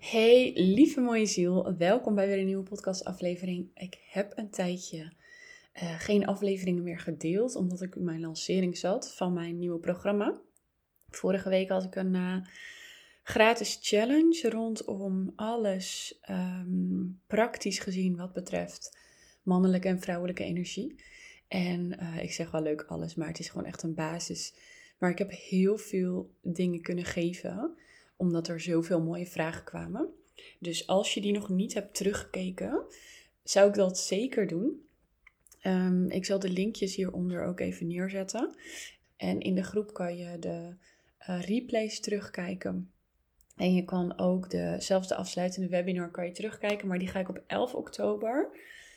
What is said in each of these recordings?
Hey, lieve mooie ziel, welkom bij weer een nieuwe podcastaflevering. Ik heb een tijdje uh, geen afleveringen meer gedeeld, omdat ik in mijn lancering zat van mijn nieuwe programma. Vorige week had ik een uh, gratis challenge rondom alles um, praktisch gezien wat betreft mannelijke en vrouwelijke energie. En uh, ik zeg wel leuk alles, maar het is gewoon echt een basis. Maar ik heb heel veel dingen kunnen geven omdat er zoveel mooie vragen kwamen. Dus als je die nog niet hebt teruggekeken, zou ik dat zeker doen. Um, ik zal de linkjes hieronder ook even neerzetten. En in de groep kan je de uh, replays terugkijken. En je kan ook de, zelfs de afsluitende webinar kan je terugkijken. Maar die ga ik op 11 oktober,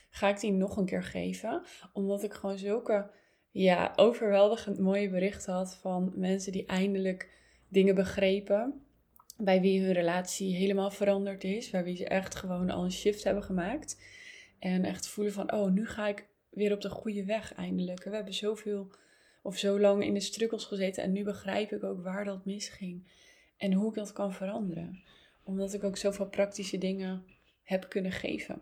ga ik die nog een keer geven. Omdat ik gewoon zulke ja, overweldigend mooie berichten had van mensen die eindelijk dingen begrepen bij wie hun relatie helemaal veranderd is, bij wie ze echt gewoon al een shift hebben gemaakt. En echt voelen van, oh, nu ga ik weer op de goede weg eindelijk. We hebben zoveel of zo lang in de struggles gezeten en nu begrijp ik ook waar dat misging en hoe ik dat kan veranderen. Omdat ik ook zoveel praktische dingen heb kunnen geven.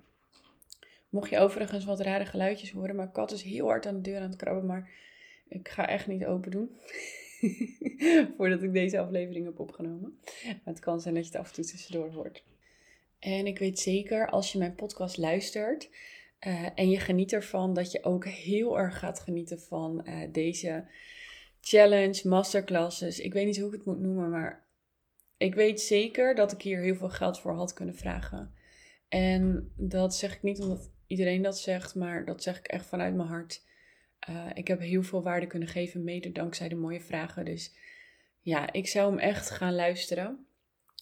Mocht je overigens wat rare geluidjes horen, mijn kat is heel hard aan de deur aan het krabben, maar ik ga echt niet open doen. Voordat ik deze aflevering heb opgenomen. Maar het kan zijn dat je het af en toe tussendoor hoort. En ik weet zeker, als je mijn podcast luistert uh, en je geniet ervan, dat je ook heel erg gaat genieten van uh, deze challenge, masterclasses. Ik weet niet hoe ik het moet noemen, maar ik weet zeker dat ik hier heel veel geld voor had kunnen vragen. En dat zeg ik niet omdat iedereen dat zegt, maar dat zeg ik echt vanuit mijn hart. Uh, ik heb heel veel waarde kunnen geven, mede dankzij de mooie vragen. Dus ja, ik zou hem echt gaan luisteren.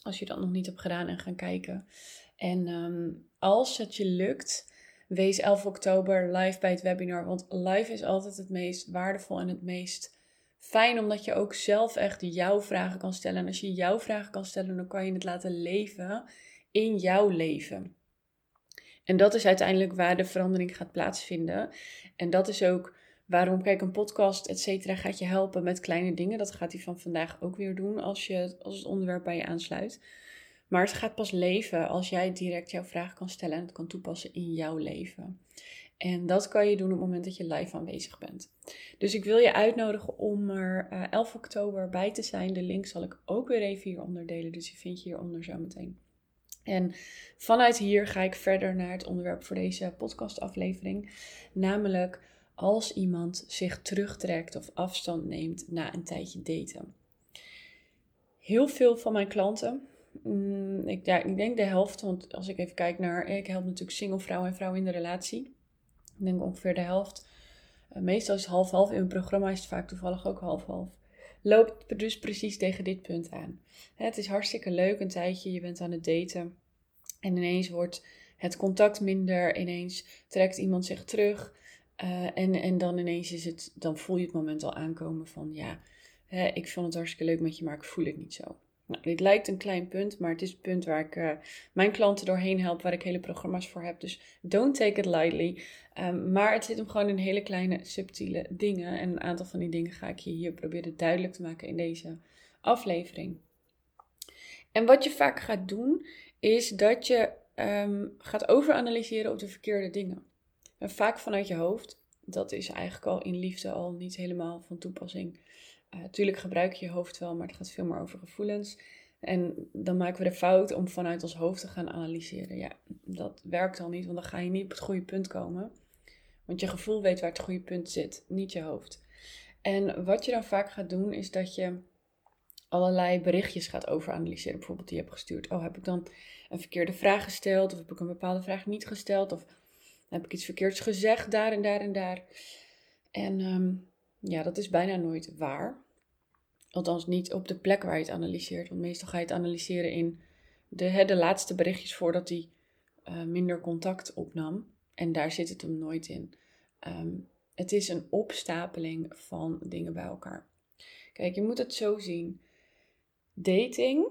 Als je dat nog niet hebt gedaan en gaan kijken. En um, als het je lukt, wees 11 oktober live bij het webinar. Want live is altijd het meest waardevol en het meest fijn. Omdat je ook zelf echt jouw vragen kan stellen. En als je jouw vragen kan stellen, dan kan je het laten leven in jouw leven. En dat is uiteindelijk waar de verandering gaat plaatsvinden. En dat is ook Waarom, kijk, een podcast, et cetera, gaat je helpen met kleine dingen. Dat gaat hij van vandaag ook weer doen als, je, als het onderwerp bij je aansluit. Maar het gaat pas leven als jij direct jouw vraag kan stellen en het kan toepassen in jouw leven. En dat kan je doen op het moment dat je live aanwezig bent. Dus ik wil je uitnodigen om er 11 eh, oktober bij te zijn. De link zal ik ook weer even hieronder delen. Dus die vind je hieronder zo meteen. En vanuit hier ga ik verder naar het onderwerp voor deze podcastaflevering. Namelijk als iemand zich terugtrekt of afstand neemt na een tijdje daten. Heel veel van mijn klanten, mm, ik, denk de helft, want als ik even kijk naar, ik help natuurlijk single vrouwen en vrouwen in de relatie. Ik denk ongeveer de helft. Eh, meestal is half-half. In mijn programma is het vaak toevallig ook half-half. Loopt dus precies tegen dit punt aan. Het is hartstikke leuk een tijdje, je bent aan het daten. En ineens wordt het contact minder. Ineens trekt iemand zich terug. Uh, en, en dan ineens is het, dan voel je het moment al aankomen van ja, hè, ik vond het hartstikke leuk met je, maar ik voel het niet zo. Nou, dit lijkt een klein punt, maar het is het punt waar ik uh, mijn klanten doorheen help, waar ik hele programma's voor heb. Dus don't take it lightly. Um, maar het zit hem gewoon in hele kleine, subtiele dingen. En een aantal van die dingen ga ik je hier proberen duidelijk te maken in deze aflevering. En wat je vaak gaat doen, is dat je um, gaat overanalyseren op de verkeerde dingen. Vaak vanuit je hoofd. Dat is eigenlijk al in liefde al niet helemaal van toepassing. Natuurlijk eh, gebruik je je hoofd wel, maar het gaat veel meer over gevoelens. En dan maken we de fout om vanuit ons hoofd te gaan analyseren. Ja, dat werkt al niet, want dan ga je niet op het goede punt komen. Want je gevoel weet waar het goede punt zit, niet je hoofd. En wat je dan vaak gaat doen, is dat je allerlei berichtjes gaat overanalyseren. Bijvoorbeeld die je hebt gestuurd. Oh, heb ik dan een verkeerde vraag gesteld? Of heb ik een bepaalde vraag niet gesteld? Of heb ik iets verkeerds gezegd daar en daar en daar. En ehm, ja, dat is bijna nooit waar. Althans niet op de plek waar je het analyseert. Want meestal ga je het analyseren in de, de laatste berichtjes voordat hij uh, minder contact opnam. En daar zit het hem nooit in. Ehm, het is een opstapeling van dingen bij elkaar. Kijk, je moet het zo zien. Dating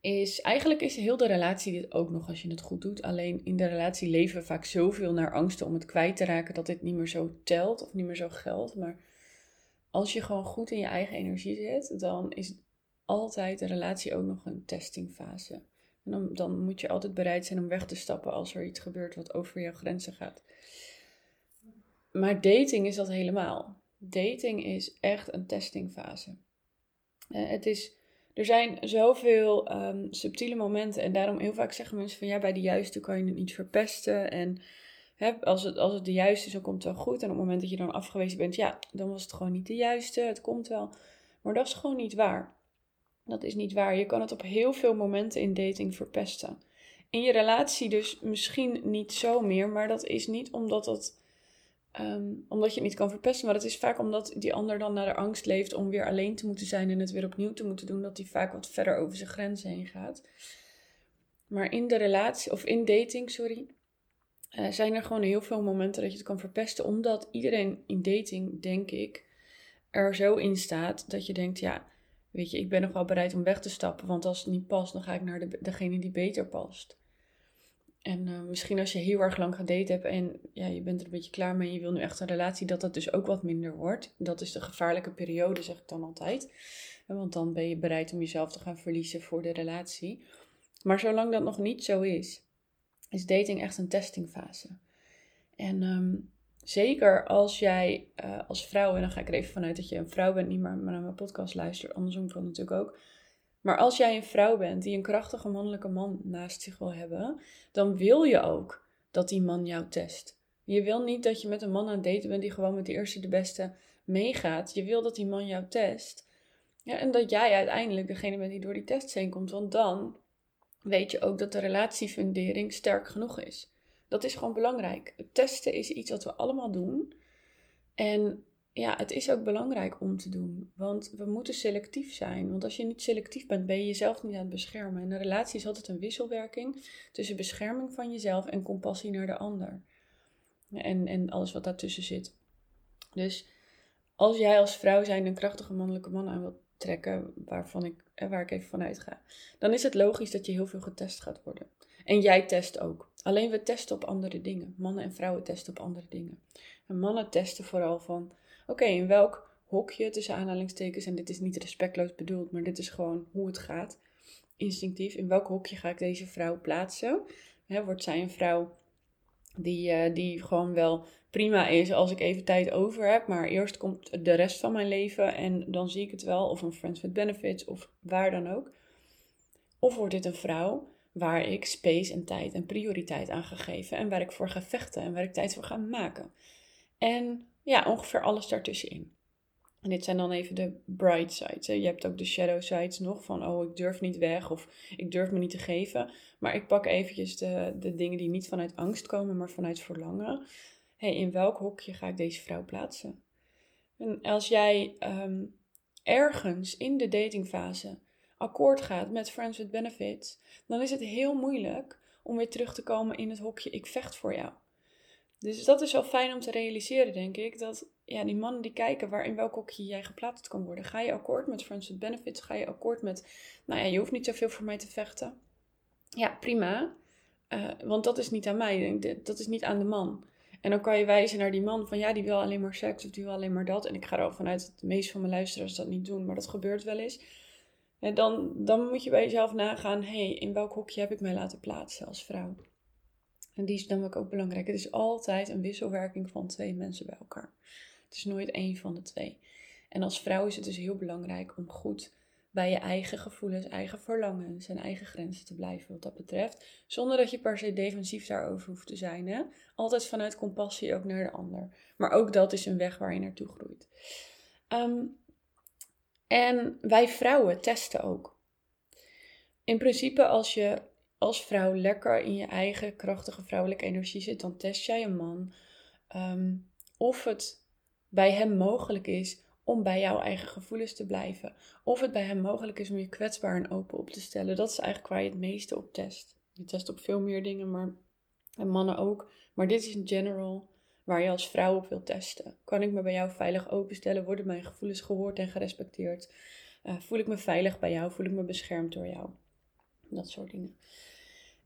is eigenlijk is heel de relatie dit ook nog als je het goed doet. Alleen in de relatie leven we vaak zoveel naar angsten om het kwijt te raken dat dit niet meer zo telt of niet meer zo geldt. Maar als je gewoon goed in je eigen energie zit, dan is altijd de relatie ook nog een testingfase. En dan, dan moet je altijd bereid zijn om weg te stappen als er iets gebeurt wat over jouw grenzen gaat. Maar dating is dat helemaal. Dating is echt een testingfase. Uh, het is, er zijn zoveel um, subtiele momenten en daarom heel vaak zeggen mensen van ja, bij de juiste kan je het niet verpesten. En hè, als, het, als het de juiste is, dan komt het wel goed. En op het moment dat je dan afgewezen bent, ja, dan was het gewoon niet de juiste. Het komt wel. Maar dat is gewoon niet waar. Dat is niet waar. Je kan het op heel veel momenten in dating verpesten. In je relatie dus misschien niet zo meer, maar dat is niet omdat, het, um, omdat je het niet kan verpesten. Maar dat is vaak omdat die ander dan naar de angst leeft om weer alleen te moeten zijn en het weer opnieuw te moeten doen. Dat die vaak wat verder over zijn grenzen heen gaat. Maar in de relatie, of in dating, sorry, uh, zijn er gewoon heel veel momenten dat je het kan verpesten. Omdat iedereen in dating, denk ik, er zo in staat dat je denkt, ja, weet je, ik ben nog wel bereid om weg te stappen. Want als het niet past, dan ga ik naar de, degene die beter past. En uh, misschien als je heel erg lang gedate hebt en ja, je bent er een beetje klaar mee en je wil nu echt een relatie, dat dat dus ook wat minder wordt. Dat is de gevaarlijke periode, zeg ik dan altijd. Want dan ben je bereid om jezelf te gaan verliezen voor de relatie. Maar zolang dat nog niet zo is, is dating echt een testingfase. En um, Zeker als jij uh, als vrouw, en dan ga ik er even vanuit dat je een vrouw bent, niet maar, maar naar mijn podcast luistert, andersom kan natuurlijk ook. Maar als jij een vrouw bent die een krachtige mannelijke man naast zich wil hebben, dan wil je ook dat die man jou test. Je wil niet dat je met een man aan het daten bent die gewoon met de eerste de beste meegaat. Je wil dat die man jou test. Ja, en dat jij uiteindelijk degene bent die door die test heen komt. Want dan weet je ook dat de relatiefundering sterk genoeg is. Dat is gewoon belangrijk. testen is iets wat we allemaal doen. En ja, het is ook belangrijk om te doen. Want we moeten selectief zijn. Want als je niet selectief bent, ben je jezelf niet aan het beschermen. En een relatie is altijd een wisselwerking tussen bescherming van jezelf en compassie naar de ander. En, en alles wat daartussen zit. Dus als jij als vrouw zijn een krachtige mannelijke man aan wilt trekken, waarvan ik, waar ik even vanuit ga, dan is het logisch dat je heel veel getest gaat worden. En jij test ook. Alleen we testen op andere dingen. Mannen en vrouwen testen op andere dingen. En mannen testen vooral van: oké, in welk hokje tussen aanhalingstekens, en dit is niet respectloos bedoeld, maar dit is gewoon hoe het gaat, instinctief. In welk hokje ga ik deze vrouw plaatsen? wordt zij een vrouw die, uh, die gewoon wel prima is als ik even tijd over heb, maar eerst komt de rest van mijn leven en dan zie ik het wel, of een Friends with Benefits of waar dan ook. Of wordt dit een vrouw waar ik space en tijd en prioriteit aan ga geven en waar ik voor ga vechten en waar ik tijd voor ga maken. En ja, ongeveer alles daartussenin. En dit zijn dan even de bright sides. Je hebt ook de shadow sides nog van, oh, ik durf niet weg of ik durf me niet te geven. Maar ik pak eventjes de, de dingen die niet vanuit angst komen, maar vanuit verlangen. hey, in welk hokje ga ik deze vrouw plaatsen? En als jij um, ergens in de datingfase akkoord gaat met Friends with Benefits, dan is het heel moeilijk om weer terug te komen in het hokje ik vecht voor jou. Dus dat is wel fijn om te realiseren, denk ik, dat ja, die mannen die kijken waar in welk hokje jij geplaatst kan worden. Ga je akkoord met Friends with Benefits? Ga je akkoord met, nou ja, je hoeft niet zoveel voor mij te vechten. Ja, prima. Uh, want dat is niet aan mij, dat is niet aan de man. En dan kan je wijzen naar die man van ja, die wil alleen maar seks of die wil alleen maar dat. En ik ga er al vanuit dat de meeste van mijn luisteraars dat niet doen, maar dat gebeurt wel eens. En dan, dan moet je bij jezelf nagaan, hé, hey, in welk hokje heb ik mij laten plaatsen als vrouw? En die is dan ook belangrijk. Het is altijd een wisselwerking van twee mensen bij elkaar. Het is nooit één van de twee. En als vrouw is het dus heel belangrijk om goed bij je eigen gevoelens, eigen verlangens en eigen grenzen te blijven wat dat betreft. Zonder dat je per se defensief daarover hoeft te zijn. Hè? Altijd vanuit compassie ook naar de ander. Maar ook dat is een weg waar je naartoe groeit. Um, en wij vrouwen testen ook. In principe, als je als vrouw lekker in je eigen krachtige vrouwelijke energie zit, dan test jij een man ehm, of het bij hem mogelijk is om bij jouw eigen gevoelens te blijven. Of het bij hem mogelijk is om je kwetsbaar en open op te stellen. Dat is eigenlijk waar je het meeste op test. Je test op veel meer dingen, maar en mannen ook. Maar dit is in general waar je als vrouw op wilt testen. Kan ik me bij jou veilig openstellen? Worden mijn gevoelens gehoord en gerespecteerd? Uh, voel ik me veilig bij jou? Voel ik me beschermd door jou? Dat soort dingen.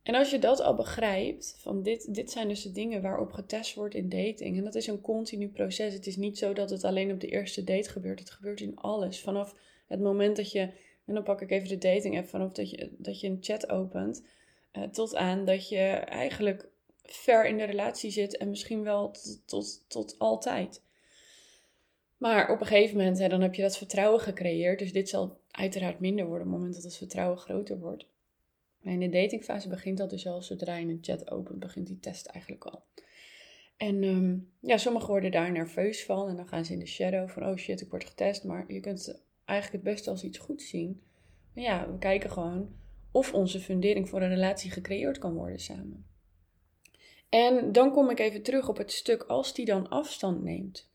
En als je dat al begrijpt, van dit, dit zijn dus de dingen waarop getest wordt in dating. En dat is een continu proces. Het is niet zo dat het alleen op de eerste date gebeurt. Het gebeurt in alles. Vanaf het moment dat je En dan pak ik even de dating app vanaf dat je, dat je een chat opent. Uh, tot aan dat je eigenlijk ver in de relatie zit en misschien wel tot, tot, tot altijd. Maar op een gegeven moment, hè, dan heb je dat vertrouwen gecreëerd. Dus dit zal uiteraard minder worden op het moment dat het vertrouwen groter wordt. In de datingfase begint dat dus al, zodra je een chat opent, begint die test eigenlijk al. En um, ja, sommigen worden daar nerveus van en dan gaan ze in de shadow van, oh shit, ik word getest. Maar je kunt eigenlijk het beste als iets goed zien. Maar ja, we kijken gewoon of onze fundering voor een relatie gecreëerd kan worden samen. En dan kom ik even terug op het stuk als die dan afstand neemt.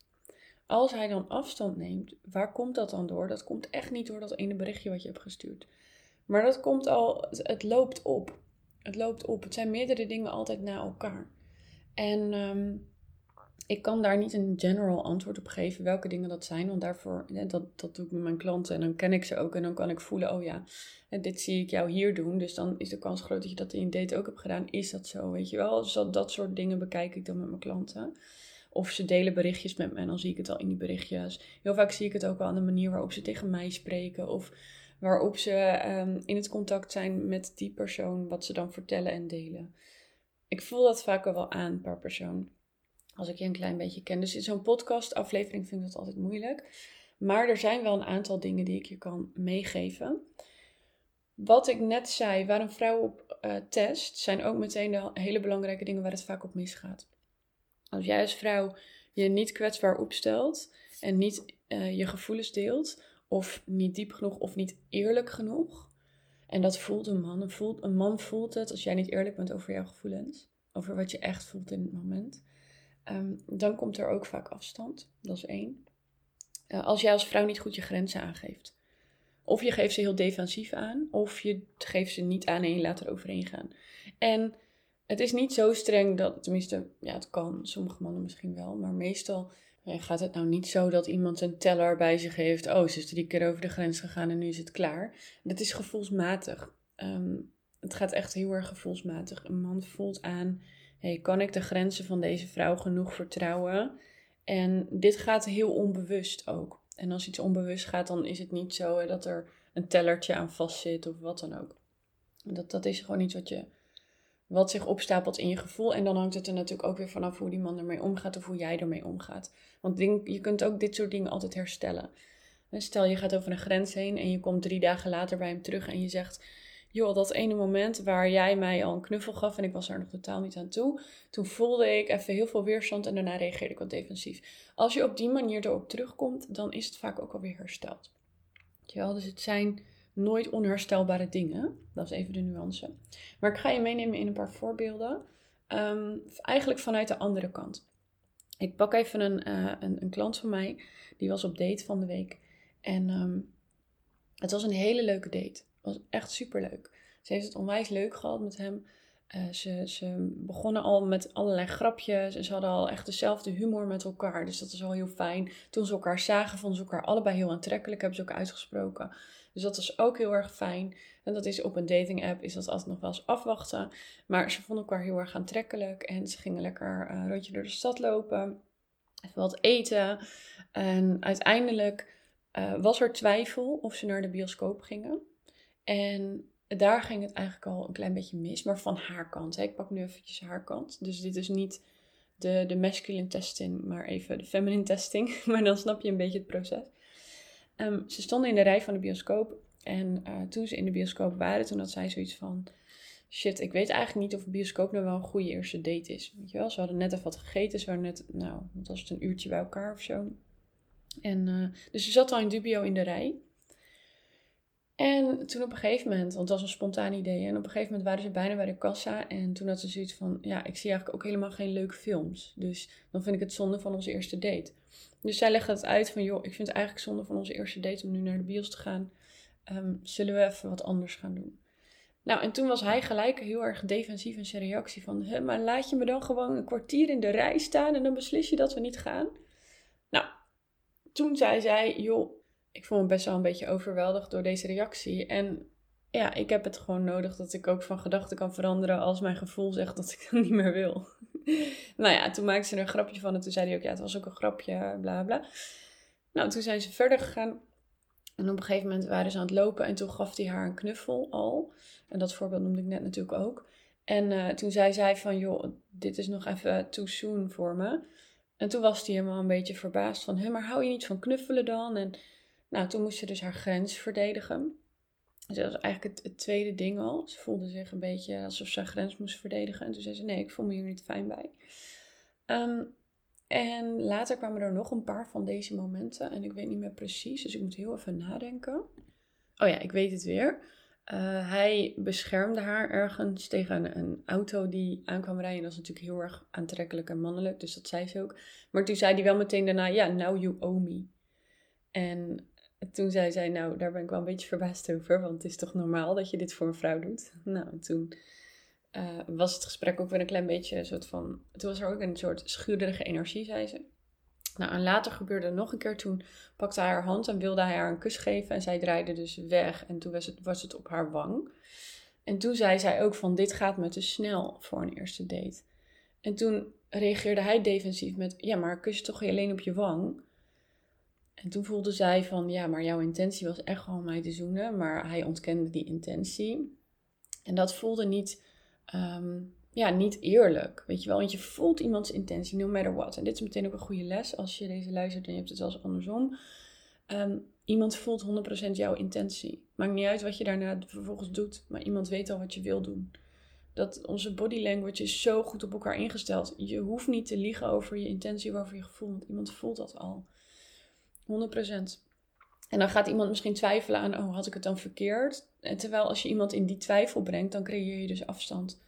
Als hij dan afstand neemt, waar komt dat dan door? Dat komt echt niet door dat ene berichtje wat je hebt gestuurd. Maar dat komt al, het loopt op. Het loopt op. Het zijn meerdere dingen altijd na elkaar. En um, ik kan daar niet een general antwoord op geven welke dingen dat zijn. Want daarvoor, dat, dat doe ik met mijn klanten en dan ken ik ze ook. En dan kan ik voelen, oh ja, dit zie ik jou hier doen. Dus dan is de kans groot dat je dat in een date ook hebt gedaan. Is dat zo, weet je wel? Dus dat, dat soort dingen bekijk ik dan met mijn klanten. Of ze delen berichtjes met me en dan zie ik het al in die berichtjes. Heel vaak zie ik het ook wel aan de manier waarop ze tegen mij spreken. Of waarop ze um, in het contact zijn met die persoon, wat ze dan vertellen en delen. Ik voel dat vaak wel aan per persoon. Als ik je een klein beetje ken. Dus in zo'n podcast aflevering vind ik dat altijd moeilijk. Maar er zijn wel een aantal dingen die ik je kan meegeven. Wat ik net zei, waar een vrouw op uh, test, zijn ook meteen de hele belangrijke dingen waar het vaak op misgaat. Als jij als vrouw je niet kwetsbaar opstelt en niet uh, je gevoelens deelt, of niet diep genoeg of niet eerlijk genoeg. En dat voelt een man. Een, man voelt het als jij niet eerlijk bent over jouw gevoelens, over wat je echt voelt in het moment. Um, dan komt er ook vaak afstand. Dat is één. Uh, als jij als vrouw niet goed je grenzen aangeeft. Of je geeft ze heel defensief aan, of je geeft ze niet aan en je laat er overheen gaan. En het is niet zo streng dat, tenminste, ja, het kan, sommige mannen misschien wel, maar meestal gaat het nou niet zo dat iemand een teller bij zich heeft. Oh, ze is drie keer over de grens gegaan en nu is het klaar. Dat is gevoelsmatig. Um, het gaat echt heel erg gevoelsmatig. Een man voelt aan, hey, kan ik de grenzen van deze vrouw genoeg vertrouwen? En dit gaat heel onbewust ook. En als iets onbewust gaat, dan is het niet zo dat er een tellertje aan vastzit of wat dan ook. Dat, dat is gewoon iets wat je wat zich opstapelt in je gevoel. En dan hangt het er natuurlijk ook weer vanaf hoe die man ermee omgaat of hoe jij ermee omgaat. Want je kunt ook dit soort dingen altijd herstellen. Stel je gaat over een grens heen en je komt drie dagen later bij hem terug en je zegt: Joh, dat ene moment waar jij mij al een knuffel gaf en ik was er nog totaal niet aan toe. Toen voelde ik even heel veel weerstand en daarna reageerde ik wat defensief. Als je op die manier erop terugkomt, dan is het vaak ook alweer hersteld. Ja, dus het zijn nooit onherstelbare dingen. Dat is even de nuance. Maar ik ga je meenemen in een paar voorbeelden. Ehm, eigenlijk vanuit de andere kant. Ik pak even een, uh, een, een, klant van mij. Die was op date van de week. En um, het was een hele leuke date. Het was echt super leuk. Ze heeft het onwijs leuk gehad met hem. Uh, ze, ze begonnen al met allerlei grapjes en ze hadden al echt dezelfde humor met elkaar. Dus dat is wel heel fijn. Toen ze elkaar zagen, vonden ze elkaar allebei heel aantrekkelijk, hebben ze ook uitgesproken. Dus dat is ook heel erg fijn. En dat is op een dating app, is dat altijd nog wel eens afwachten. Maar ze vonden elkaar heel erg aantrekkelijk en ze gingen lekker een rondje door de stad lopen. Even wat eten. En uiteindelijk uh, was er twijfel of ze naar de bioscoop gingen. En daar ging het eigenlijk al een klein beetje mis, maar van haar kant. Hè. Ik pak nu eventjes haar kant. Dus dit is niet de, de masculine testing, maar even de feminine testing. maar dan snap je een beetje het proces. Um, ze stonden in de rij van de bioscoop. En uh, toen ze in de bioscoop waren, toen had zij zoiets van... Shit, ik weet eigenlijk niet of een bioscoop nou wel een goede eerste date is. Weet je wel, ze hadden net even wat gegeten. Ze waren net, nou, wat was het, een uurtje bij elkaar of zo. En uh, dus ze zat al in dubio in de rij. En toen op een gegeven moment, want het was een spontaan idee, en op een gegeven moment waren ze bijna bij de kassa. En toen had ze zoiets van: Ja, ik zie eigenlijk ook helemaal geen leuke films. Dus dan vind ik het zonde van onze eerste date. Dus zij legde het uit van: Joh, ik vind het eigenlijk zonde van onze eerste date om nu naar de bios te gaan. Um, zullen we even wat anders gaan doen? Nou, en toen was hij gelijk heel erg defensief in zijn reactie van... maar laat je me dan gewoon een kwartier in de rij staan en dan beslis je dat we niet gaan? Nou, toen zei zij, joh, ik voel me best wel een beetje overweldigd door deze reactie. En ja, ik heb het gewoon nodig dat ik ook van gedachten kan veranderen als mijn gevoel zegt dat ik dat niet meer wil. nou ja, toen maakte ze er een grapje van en toen zei hij ook, ja, het was ook een grapje, bla bla. Nou, toen zijn ze verder gegaan. En op een gegeven moment waren ze aan het lopen en toen gaf hij haar een knuffel al. En dat voorbeeld noemde ik net natuurlijk ook. En uh, toen zei zij van, joh, dit is nog even too soon voor me. En toen was hij helemaal een beetje verbaasd van, hé, maar hou je niet van knuffelen dan? En nou, toen moest ze dus haar grens verdedigen. Dus dat was eigenlijk het, tweede ding al. Ze voelde zich een beetje alsof ze haar grens moest verdedigen. En toen zei ze, nee, ik voel me hier niet fijn bij. Um, en later kwamen er nog een paar van deze momenten. En ik weet niet meer precies, dus ik moet heel even nadenken. Oh ja, ik weet het weer. Uh, hij beschermde haar ergens tegen een, auto die aankwam rijden. Dat is natuurlijk heel erg aantrekkelijk en mannelijk, dus dat zei ze ook. Maar toen zei hij wel meteen daarna, ja, now you owe me. En toen zei zij, nou, daar ben ik wel een beetje verbaasd over, want het is toch normaal dat je dit voor een vrouw doet? Nou, en toen uh, was het gesprek ook weer een klein beetje een soort van. Toen was er ook een soort schuurderige energie, zei ze. Nou, en later gebeurde nog een keer. Toen pakte hij haar hand en wilde hij haar een kus geven. En zij draaide dus weg. En toen was het, was het op haar wang. En toen zei zij ook van, dit gaat me te snel voor een eerste date. En toen reageerde hij defensief met, ja, maar kus je toch alleen op je wang? En toen voelde zij van, ja, maar jouw intentie was echt gewoon mij te zoenen. Maar hij ontkende die intentie. En dat voelde niet Ehm, ja, niet eerlijk. Weet je wel, want je voelt iemands intentie, no matter what. En dit is meteen ook een goede les als je deze luistert en je hebt het zelfs andersom. Ehm, iemand voelt 100% jouw intentie. Maakt niet uit wat je daarna vervolgens doet, maar iemand weet al wat je wil doen. Dat onze body language is zo goed op elkaar ingesteld. Je hoeft niet te liegen over je intentie of over je gevoel, want iemand voelt dat al. 100%. En dan gaat iemand misschien twijfelen aan, oh, had ik het dan verkeerd? En terwijl als je iemand in die twijfel brengt, dan creëer je dus afstand.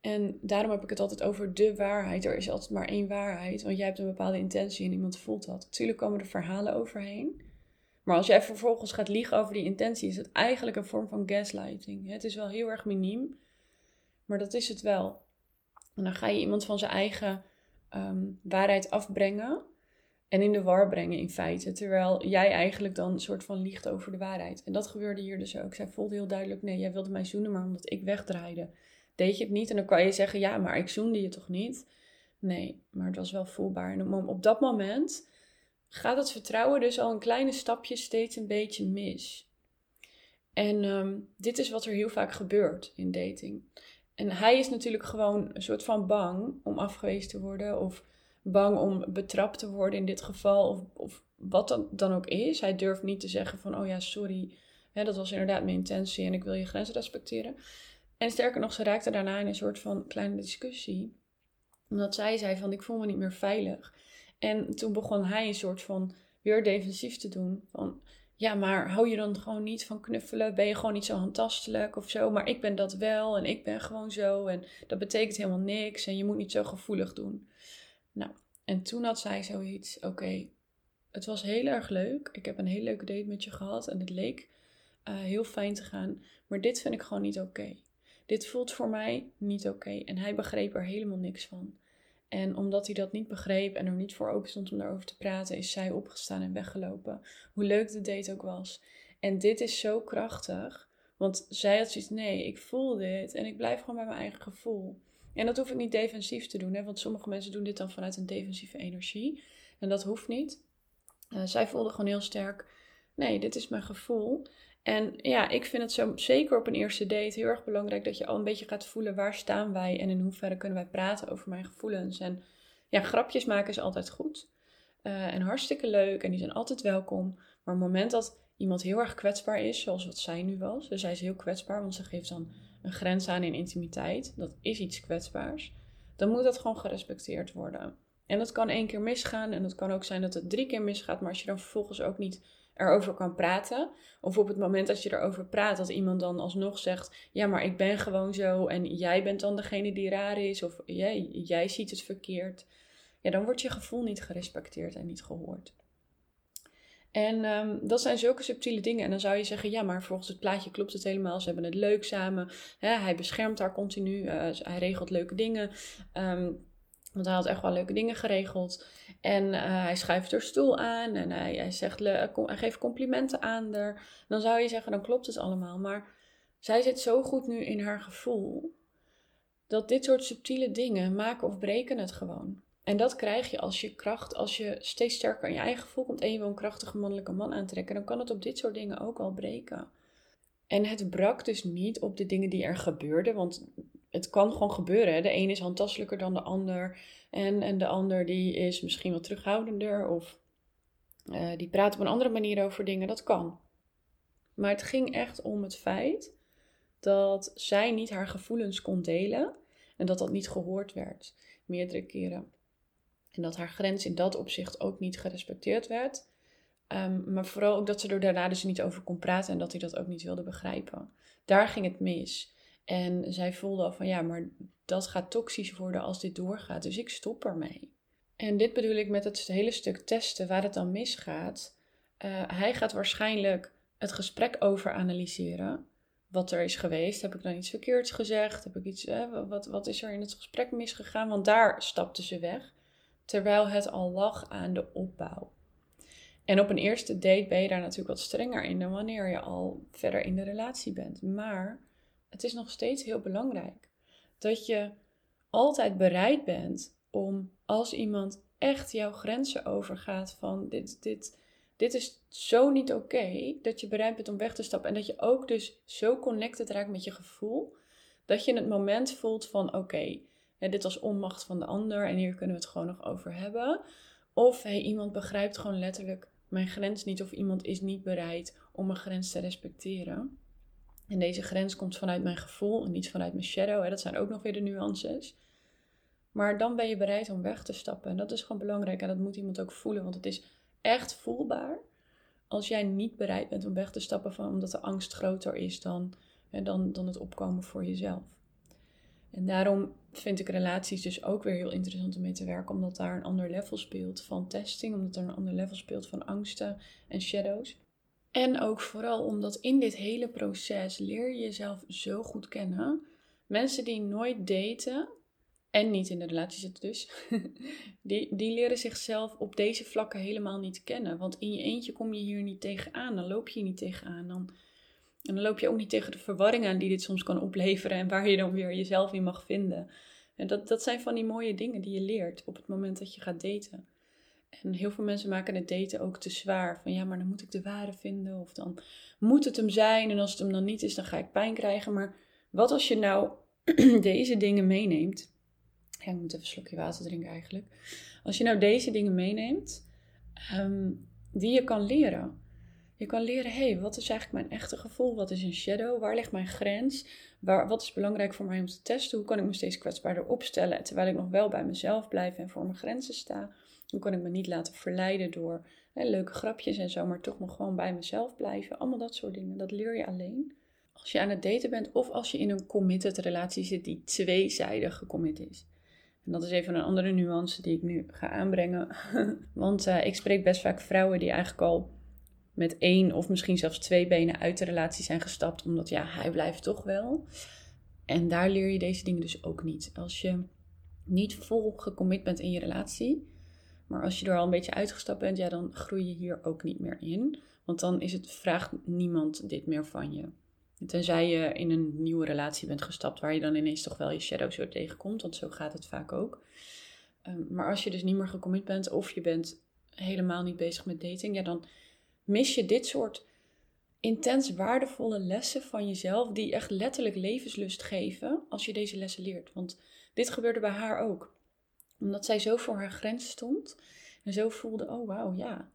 En daarom heb ik het altijd over de waarheid. Er is altijd maar één waarheid, want jij hebt een bepaalde intentie en iemand voelt dat. Natuurlijk komen er verhalen overheen. Maar als jij vervolgens gaat liegen over die intentie, is het eigenlijk een vorm van gaslighting. Het is wel heel erg miniem, maar dat is het wel. En dan ga je iemand van zijn eigen ehm, waarheid afbrengen en in de war brengen in feite. Terwijl jij eigenlijk dan een soort van liegt over de waarheid. En dat gebeurde hier dus ook. Zij voelde heel duidelijk, nee, jij wilde mij zoenen, maar omdat ik wegdraaide, deed je het niet. En dan kan je zeggen, ja, maar ik zoende je toch niet? Nee, maar het was wel voelbaar. En op dat moment gaat het vertrouwen dus al een kleine stapje steeds een beetje mis. En ehm, dit is wat er heel vaak gebeurt in dating. En hij is natuurlijk gewoon een soort van bang om afgewezen te worden of bang om betrapt te worden in dit geval, of, of wat dan, dan ook is. Hij durft niet te zeggen van, oh ja, sorry, dat was inderdaad mijn intentie en ik wil je grenzen respecteren. En sterker nog, ze raakte daarna in een soort van kleine discussie, omdat zij zei van, ik voel me niet meer veilig. En toen begon hij een soort van weer defensief te doen, van... Ja, maar hou je dan gewoon niet van knuffelen? Ben je gewoon niet zo handtastelijk of zo? Maar ik ben dat wel en ik ben gewoon zo. En dat betekent helemaal niks. En je moet niet zo gevoelig doen. Nou, en toen had zij zoiets, oké, het was heel erg leuk. Ik heb een hele leuke date met je gehad en het leek uh, heel fijn te gaan. Maar dit vind ik gewoon niet oké. Dit voelt voor mij niet oké. En hij begreep er helemaal niks van. En omdat hij dat niet begreep en er niet voor open stond om daarover te praten, is zij opgestaan en weggelopen. Hoe leuk de date ook was. En dit is zo krachtig. Want zij had zoiets, nee, ik voel dit en ik blijf gewoon bij mijn eigen gevoel. En dat hoef ik niet defensief te doen, hè, want sommige mensen doen dit dan vanuit een defensieve energie. En dat hoeft niet. Uh, zij voelde gewoon heel sterk, nee, dit is mijn gevoel. En ja, ik vind het zo, zeker op een eerste date heel erg belangrijk dat je al een beetje gaat voelen waar staan wij en in hoeverre kunnen wij praten over mijn gevoelens. En ja, grapjes maken is altijd goed. Uh, en hartstikke leuk en die zijn altijd welkom. Maar op het moment dat iemand heel erg kwetsbaar is, zoals wat zij nu was, dus zij is heel kwetsbaar, want ze geeft dan een grens aan in intimiteit, dat is iets kwetsbaars, dan moet dat gewoon gerespecteerd worden. En dat kan één keer misgaan en het kan ook zijn dat het drie keer misgaat, maar als je dan vervolgens ook niet erover kan praten, of op het moment dat je erover praat, dat iemand dan alsnog zegt: Ja, maar ik ben gewoon zo en jij bent dan degene die raar is, of jij, jij ziet het verkeerd, ja, dan wordt je gevoel niet gerespecteerd en niet gehoord. En um, dat zijn zulke subtiele dingen. En dan zou je zeggen, ja, maar volgens het plaatje klopt het helemaal. Ze hebben het leuk samen. Hè? Hij beschermt haar continu. Uh, hij regelt leuke dingen. Um, want hij had echt wel leuke dingen geregeld. En uh, hij schuift haar stoel aan. En hij, zegt, hij geeft complimenten aan haar. Dan zou je zeggen, dan klopt het allemaal. Maar zij zit zo goed nu in haar gevoel. Dat dit soort subtiele dingen maken of breken het gewoon. En dat krijg je als je kracht, als je steeds sterker in je eigen gevoel komt en je wil een krachtige mannelijke man aantrekken, dan kan het op dit soort dingen ook al breken. En het brak dus niet op de dingen die er gebeurden, want het kan gewoon gebeuren. De een is handtastelijker dan de ander en, en de ander die is misschien wat terughoudender of uh, die praat op een andere manier over dingen. Dat kan. Maar het ging echt om het feit dat zij niet haar gevoelens kon delen en dat dat niet gehoord werd, meerdere keren. En dat haar grens in dat opzicht ook niet gerespecteerd werd. Ehm, maar vooral ook dat ze er daarna dus niet over kon praten en dat hij dat ook niet wilde begrijpen. Daar ging het mis. En zij voelde al van ja, maar dat gaat toxisch worden als dit doorgaat. Dus ik stop ermee. En dit bedoel ik met het hele stuk testen waar het dan misgaat. Uh, hij gaat waarschijnlijk het gesprek over analyseren. Wat er is geweest. Heb ik dan iets verkeerds gezegd? Heb ik iets, eh, wat, wat is er in het gesprek misgegaan? Want daar stapte ze weg. Terwijl het al lag aan de opbouw. En op een eerste date ben je daar natuurlijk wat strenger in dan wanneer je al verder in de relatie bent. Maar het is nog steeds heel belangrijk dat je altijd bereid bent om als iemand echt jouw grenzen overgaat van dit, dit, dit is zo niet oké, dat je bereid bent om weg te stappen. En dat je ook dus zo connected raakt met je gevoel, dat je het moment voelt van oké, dit was onmacht van de ander en hier kunnen we het gewoon nog over hebben. Of hey, iemand begrijpt gewoon letterlijk mijn grens niet of iemand is niet bereid om mijn grens te respecteren. En deze grens komt vanuit mijn gevoel en niet vanuit mijn shadow. Hè. Dat zijn ook nog weer de nuances. Maar dan ben je bereid om weg te stappen. En dat is gewoon belangrijk. En dat moet iemand ook voelen. Want het is echt voelbaar als jij niet bereid bent om weg te stappen van, omdat de angst groter is dan, hè, dan, dan het opkomen voor jezelf. En daarom vind ik relaties dus ook weer heel interessant om mee te werken, omdat daar een ander level speelt van testing, omdat er een ander level speelt van angsten en shadows. En ook vooral omdat in dit hele proces leer je jezelf zo goed kennen. Mensen die nooit daten en niet in de relatie zitten dus, die, die leren zichzelf op deze vlakken helemaal niet kennen. Want in je eentje kom je hier niet tegenaan, dan loop je hier niet tegenaan. Dan, en dan loop je ook niet tegen de verwarring aan die dit soms kan opleveren en waar je dan weer jezelf in mag vinden. En dat, dat zijn van die mooie dingen die je leert op het moment dat je gaat daten. En heel veel mensen maken het daten ook te zwaar. Van ja, maar dan moet ik de ware vinden. Of dan moet het hem zijn. En als het hem dan niet is, dan ga ik pijn krijgen. Maar wat als je nou deze dingen meeneemt? Ik moet even een slokje water drinken eigenlijk. Als je nou deze dingen meeneemt, ehm, die je kan leren. Je kan leren, hé, hey, wat is eigenlijk mijn echte gevoel? Wat is een shadow? Waar ligt mijn grens? Waar, wat is belangrijk voor mij om te testen? Hoe kan ik me steeds kwetsbaarder opstellen terwijl ik nog wel bij mezelf blijf en voor mijn grenzen sta? Hoe kan ik me niet laten verleiden door hè, leuke grapjes en zo, maar toch nog gewoon bij mezelf blijven? Allemaal dat soort dingen. Dat leer je alleen als je aan het daten bent of als je in een committed relatie zit die tweezijdig gecommitted is. En dat is even een andere nuance die ik nu ga aanbrengen. Want uh, ik spreek best vaak vrouwen die eigenlijk al met één of misschien zelfs twee benen uit de relatie zijn gestapt, omdat ja, hij blijft toch wel. En daar leer je deze dingen dus ook niet. Als je niet vol gecommit bent in je relatie, maar als je er al een beetje uitgestapt bent, ja, dan groei je hier ook niet meer in. Want dan is het, vraagt niemand dit meer van je. Tenzij je in een nieuwe relatie bent gestapt, waar je dan ineens toch wel je shadow zo tegenkomt, want zo gaat het vaak ook. Ehm, maar als je dus niet meer gecommit bent of je bent helemaal niet bezig met dating, ja, dan mis je dit soort intens waardevolle lessen van jezelf, die echt letterlijk levenslust geven als je deze lessen leert. Want dit gebeurde bij haar ook. Omdat zij zo voor haar grens stond en zo voelde, oh wauw, ja,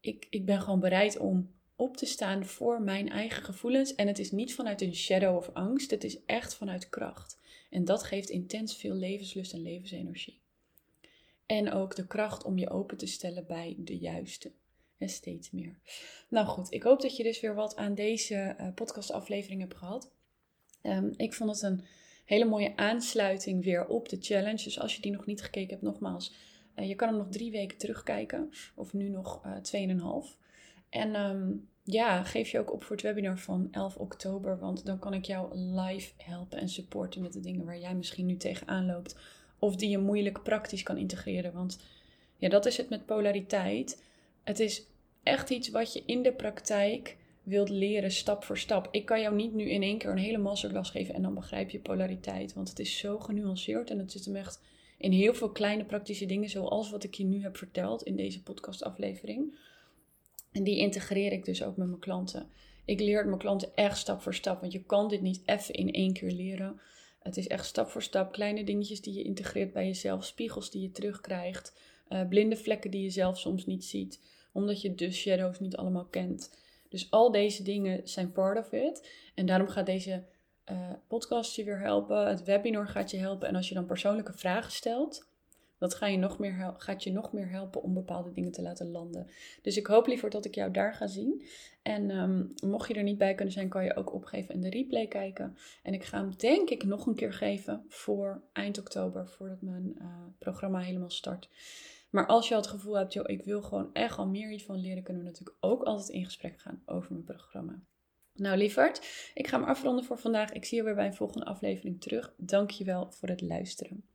ik, ik ben gewoon bereid om op te staan voor mijn eigen gevoelens. En het is niet vanuit een shadow of angst, het is echt vanuit kracht. En dat geeft intens veel levenslust en levensenergie. En ook de kracht om je open te stellen bij de juiste. Steeds meer. Nou goed, ik hoop dat je dus weer wat aan deze uh, podcastaflevering hebt gehad. Ehm, ik vond het een hele mooie aansluiting weer op de challenge. Dus als je die nog niet gekeken hebt, nogmaals, uh, je kan hem nog drie weken terugkijken. Of nu nog uh, tweeënhalf. En um, ja, geef je ook op voor het webinar van 11 oktober. Want dan kan ik jou live helpen en supporten met de dingen waar jij misschien nu tegenaan loopt. Of die je moeilijk praktisch kan integreren. Want ja, dat is het met polariteit. Het is echt iets wat je in de praktijk wilt leren, stap voor stap. Ik kan jou niet nu in één keer een hele masterclass geven en dan begrijp je polariteit. Want het is zo genuanceerd en het zit hem echt in heel veel kleine praktische dingen, zoals wat ik je nu heb verteld in deze podcastaflevering. En die integreer ik dus ook met mijn klanten. Ik leer het mijn klanten echt stap voor stap, want je kan dit niet even in één keer leren. Het is echt stap voor stap kleine dingetjes die je integreert bij jezelf, spiegels die je terugkrijgt, uh, blinde vlekken die je zelf soms niet ziet, omdat je de shadows niet allemaal kent. Dus al deze dingen zijn part of it. En daarom gaat deze uh, podcast je weer helpen. Het webinar gaat je helpen. En als je dan persoonlijke vragen stelt, dat ga je nog meer gaat je nog meer helpen om bepaalde dingen te laten landen. Dus ik hoop liever dat ik jou daar ga zien. En um, mocht je er niet bij kunnen zijn, kan je ook opgeven en de replay kijken. En ik ga hem denk ik nog een keer geven voor eind oktober, voordat mijn uh, programma helemaal start. Maar als je het gevoel hebt, joh, ik wil gewoon echt al meer iets van leren, kunnen we natuurlijk ook altijd in gesprek gaan over mijn programma. Nou, lieverd, ik ga hem afronden voor vandaag. Ik zie je weer bij een volgende aflevering terug. Dankjewel voor het luisteren.